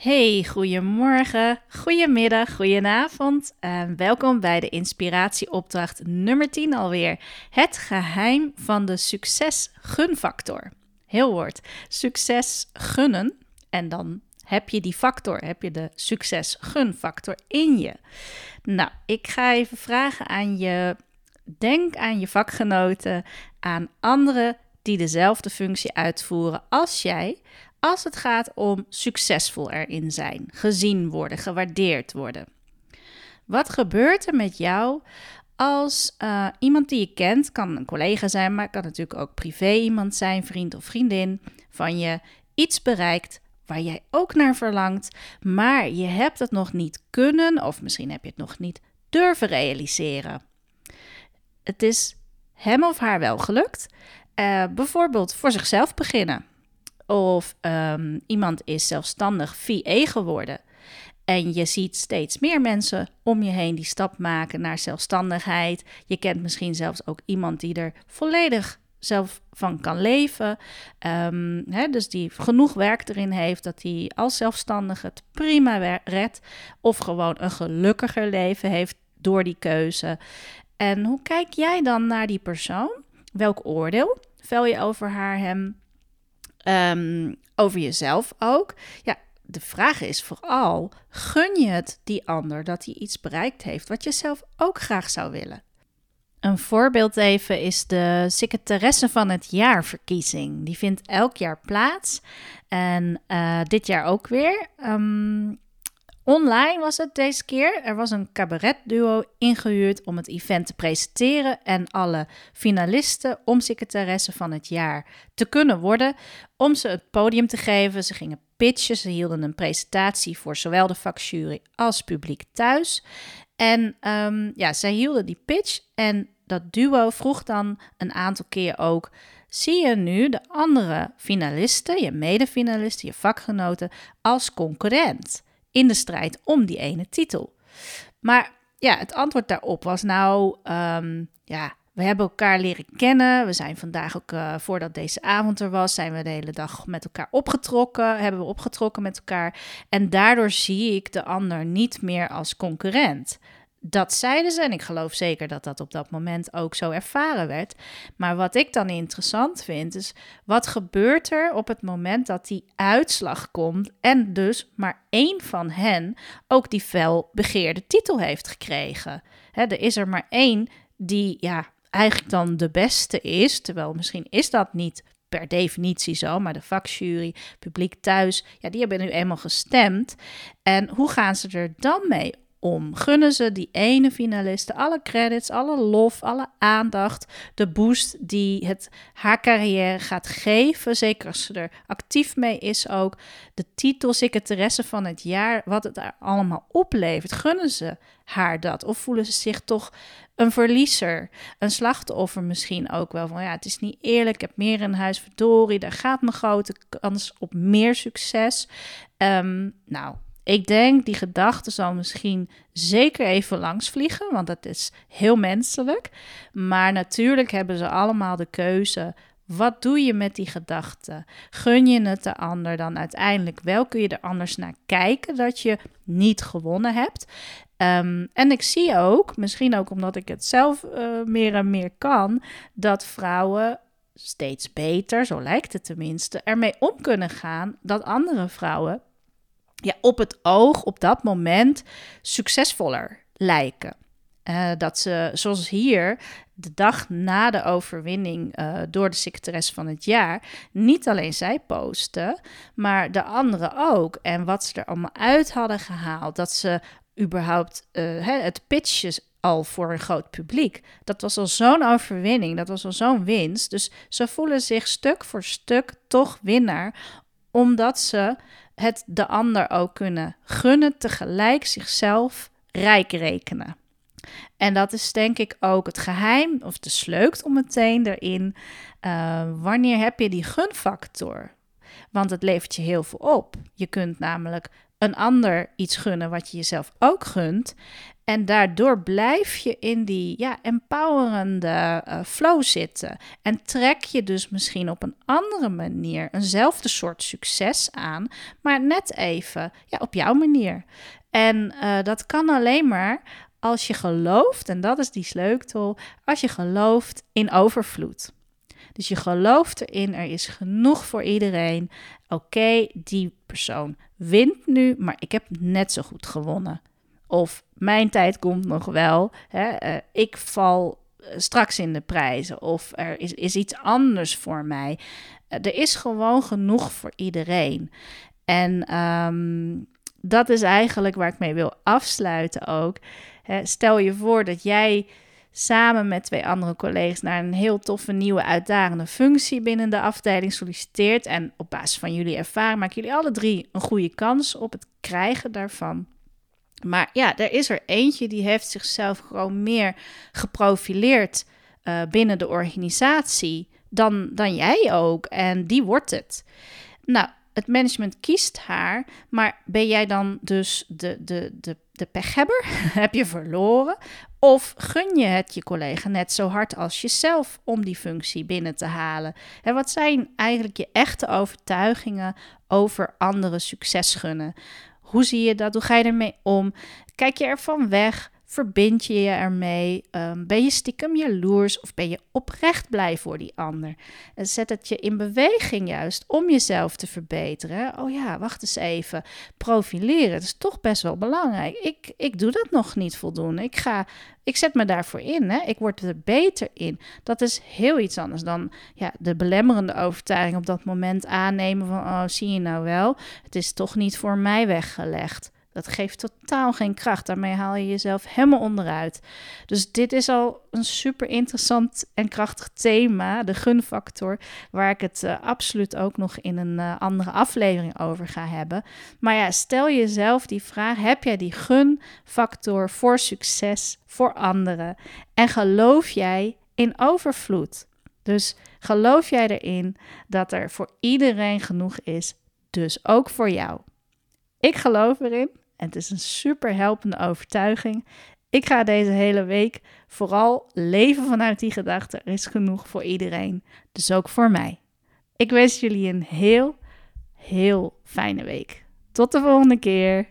Hey, goedemorgen, goedemiddag, goedenavond en welkom bij de inspiratieopdracht nummer 10 alweer. Het geheim van de succes-gunfactor. Heel woord, succes gunnen en dan heb je die factor, heb je de succes-gunfactor in je. Nou, ik ga even vragen aan je, denk aan je vakgenoten, aan anderen die dezelfde functie uitvoeren als jij, als het gaat om succesvol erin zijn, gezien worden, gewaardeerd worden. Wat gebeurt er met jou als uh, iemand die je kent, kan een collega zijn, maar kan natuurlijk ook privé iemand zijn, vriend of vriendin van je, iets bereikt waar jij ook naar verlangt, maar je hebt het nog niet kunnen of misschien heb je het nog niet durven realiseren. Het is hem of haar wel gelukt. Uh, bijvoorbeeld voor zichzelf beginnen. Of um, iemand is zelfstandig VA geworden. En je ziet steeds meer mensen om je heen die stap maken naar zelfstandigheid. Je kent misschien zelfs ook iemand die er volledig zelf van kan leven. Um, hè, dus die genoeg werk erin heeft dat hij als zelfstandige het prima redt. Of gewoon een gelukkiger leven heeft door die keuze. En hoe kijk jij dan naar die persoon? Welk oordeel vel je over haar hem? Um, over jezelf ook. Ja, de vraag is vooral: gun je het die ander dat hij iets bereikt heeft wat je zelf ook graag zou willen? Een voorbeeld even is de secretaresse van het jaarverkiezing. Die vindt elk jaar plaats en uh, dit jaar ook weer. Um, Online was het deze keer. Er was een cabaretduo ingehuurd om het event te presenteren en alle finalisten om secretaresse van het jaar te kunnen worden, om ze het podium te geven. Ze gingen pitchen, ze hielden een presentatie voor zowel de vakjury als publiek thuis. En um, ja, zij hielden die pitch en dat duo vroeg dan een aantal keer ook: zie je nu de andere finalisten, je medefinalisten, je vakgenoten, als concurrent? In de strijd om die ene titel. Maar ja, het antwoord daarop was nou, um, ja, we hebben elkaar leren kennen. We zijn vandaag ook, uh, voordat deze avond er was, zijn we de hele dag met elkaar opgetrokken. Hebben we opgetrokken met elkaar. En daardoor zie ik de ander niet meer als concurrent. Dat zeiden ze en ik geloof zeker dat dat op dat moment ook zo ervaren werd. Maar wat ik dan interessant vind is, wat gebeurt er op het moment dat die uitslag komt en dus maar één van hen ook die fel begeerde titel heeft gekregen? Er is er maar één die ja, eigenlijk dan de beste is, terwijl misschien is dat niet per definitie zo, maar de vakjury, publiek thuis, ja, die hebben nu eenmaal gestemd. En hoe gaan ze er dan mee om. Gunnen ze die ene finaliste alle credits, alle lof, alle aandacht, de boost die het haar carrière gaat geven. Zeker als ze er actief mee is ook. De titel secretaresse van het jaar, wat het er allemaal oplevert. Gunnen ze haar dat? Of voelen ze zich toch een verliezer, een slachtoffer misschien ook wel van ja, het is niet eerlijk, ik heb meer in huis, verdorie, daar gaat mijn grote kans op meer succes. Um, nou, ik denk, die gedachte zal misschien zeker even langs vliegen, want dat is heel menselijk. Maar natuurlijk hebben ze allemaal de keuze. Wat doe je met die gedachte? Gun je het de ander dan uiteindelijk wel? Kun je er anders naar kijken dat je niet gewonnen hebt? Um, en ik zie ook, misschien ook omdat ik het zelf uh, meer en meer kan, dat vrouwen steeds beter, zo lijkt het tenminste, ermee om kunnen gaan dat andere vrouwen ja, op het oog op dat moment succesvoller lijken. Uh, dat ze, zoals hier, de dag na de overwinning uh, door de secretaresse van het jaar, niet alleen zij posten, maar de anderen ook. En wat ze er allemaal uit hadden gehaald. Dat ze überhaupt uh, het pitchen al voor een groot publiek. Dat was al zo'n overwinning, dat was al zo'n winst. Dus ze voelen zich stuk voor stuk toch winnaar, omdat ze het de ander ook kunnen gunnen, tegelijk zichzelf rijk rekenen. En dat is denk ik ook het geheim, of de sleutel meteen erin. Uh, wanneer heb je die gunfactor? Want het levert je heel veel op. Je kunt namelijk een ander iets gunnen wat je jezelf ook gunt. En daardoor blijf je in die ja, empowerende uh, flow zitten. En trek je dus misschien op een andere manier eenzelfde soort succes aan, maar net even ja, op jouw manier. En uh, dat kan alleen maar als je gelooft, en dat is die sleutel, als je gelooft in overvloed. Dus je gelooft erin, er is genoeg voor iedereen. Oké, die persoon wint nu, maar ik heb net zo goed gewonnen. Of mijn tijd komt nog wel. Hè, uh, ik val eh, straks in de prijzen. Of er is, is iets anders voor mij. Uh, er is gewoon genoeg voor iedereen. En um, dat is eigenlijk waar ik mee wil afsluiten ook. Hè, stel je voor dat jij samen met twee andere collega's naar een heel toffe nieuwe uitdagende functie binnen de afdeling solliciteert. En op basis van jullie ervaring maken jullie alle drie een goede kans op het krijgen daarvan. Maar ja, er is er eentje die heeft zichzelf gewoon meer geprofileerd uh, binnen de organisatie dan, dan jij ook. En die wordt het. Nou, het management kiest haar, maar ben jij dan dus de, de, de, de pechhebber? Heb je verloren? Of gun je het je collega net zo hard als jezelf om die functie binnen te halen? En wat zijn eigenlijk je echte overtuigingen over anderen succes gunnen? Hoe zie je dat? Hoe ga je ermee om? Kijk je ervan weg? Verbind je je ermee? Um, ben je stiekem jaloers of ben je oprecht blij voor die ander? En zet het je in beweging juist om jezelf te verbeteren. Oh ja, wacht eens even. Profileren, dat is toch best wel belangrijk. Ik, ik doe dat nog niet voldoende. Ik, ga, ik zet me daarvoor in. Hè? Ik word er beter in. Dat is heel iets anders dan ja, de belemmerende overtuiging op dat moment aannemen van... oh, zie je nou wel, het is toch niet voor mij weggelegd. Dat geeft totaal geen kracht. Daarmee haal je jezelf helemaal onderuit. Dus dit is al een super interessant en krachtig thema, de gunfactor, waar ik het uh, absoluut ook nog in een uh, andere aflevering over ga hebben. Maar ja, stel jezelf die vraag: heb jij die gunfactor voor succes voor anderen? En geloof jij in overvloed? Dus geloof jij erin dat er voor iedereen genoeg is, dus ook voor jou? Ik geloof erin en het is een super helpende overtuiging. Ik ga deze hele week vooral leven vanuit die gedachte: er is genoeg voor iedereen, dus ook voor mij. Ik wens jullie een heel, heel fijne week. Tot de volgende keer.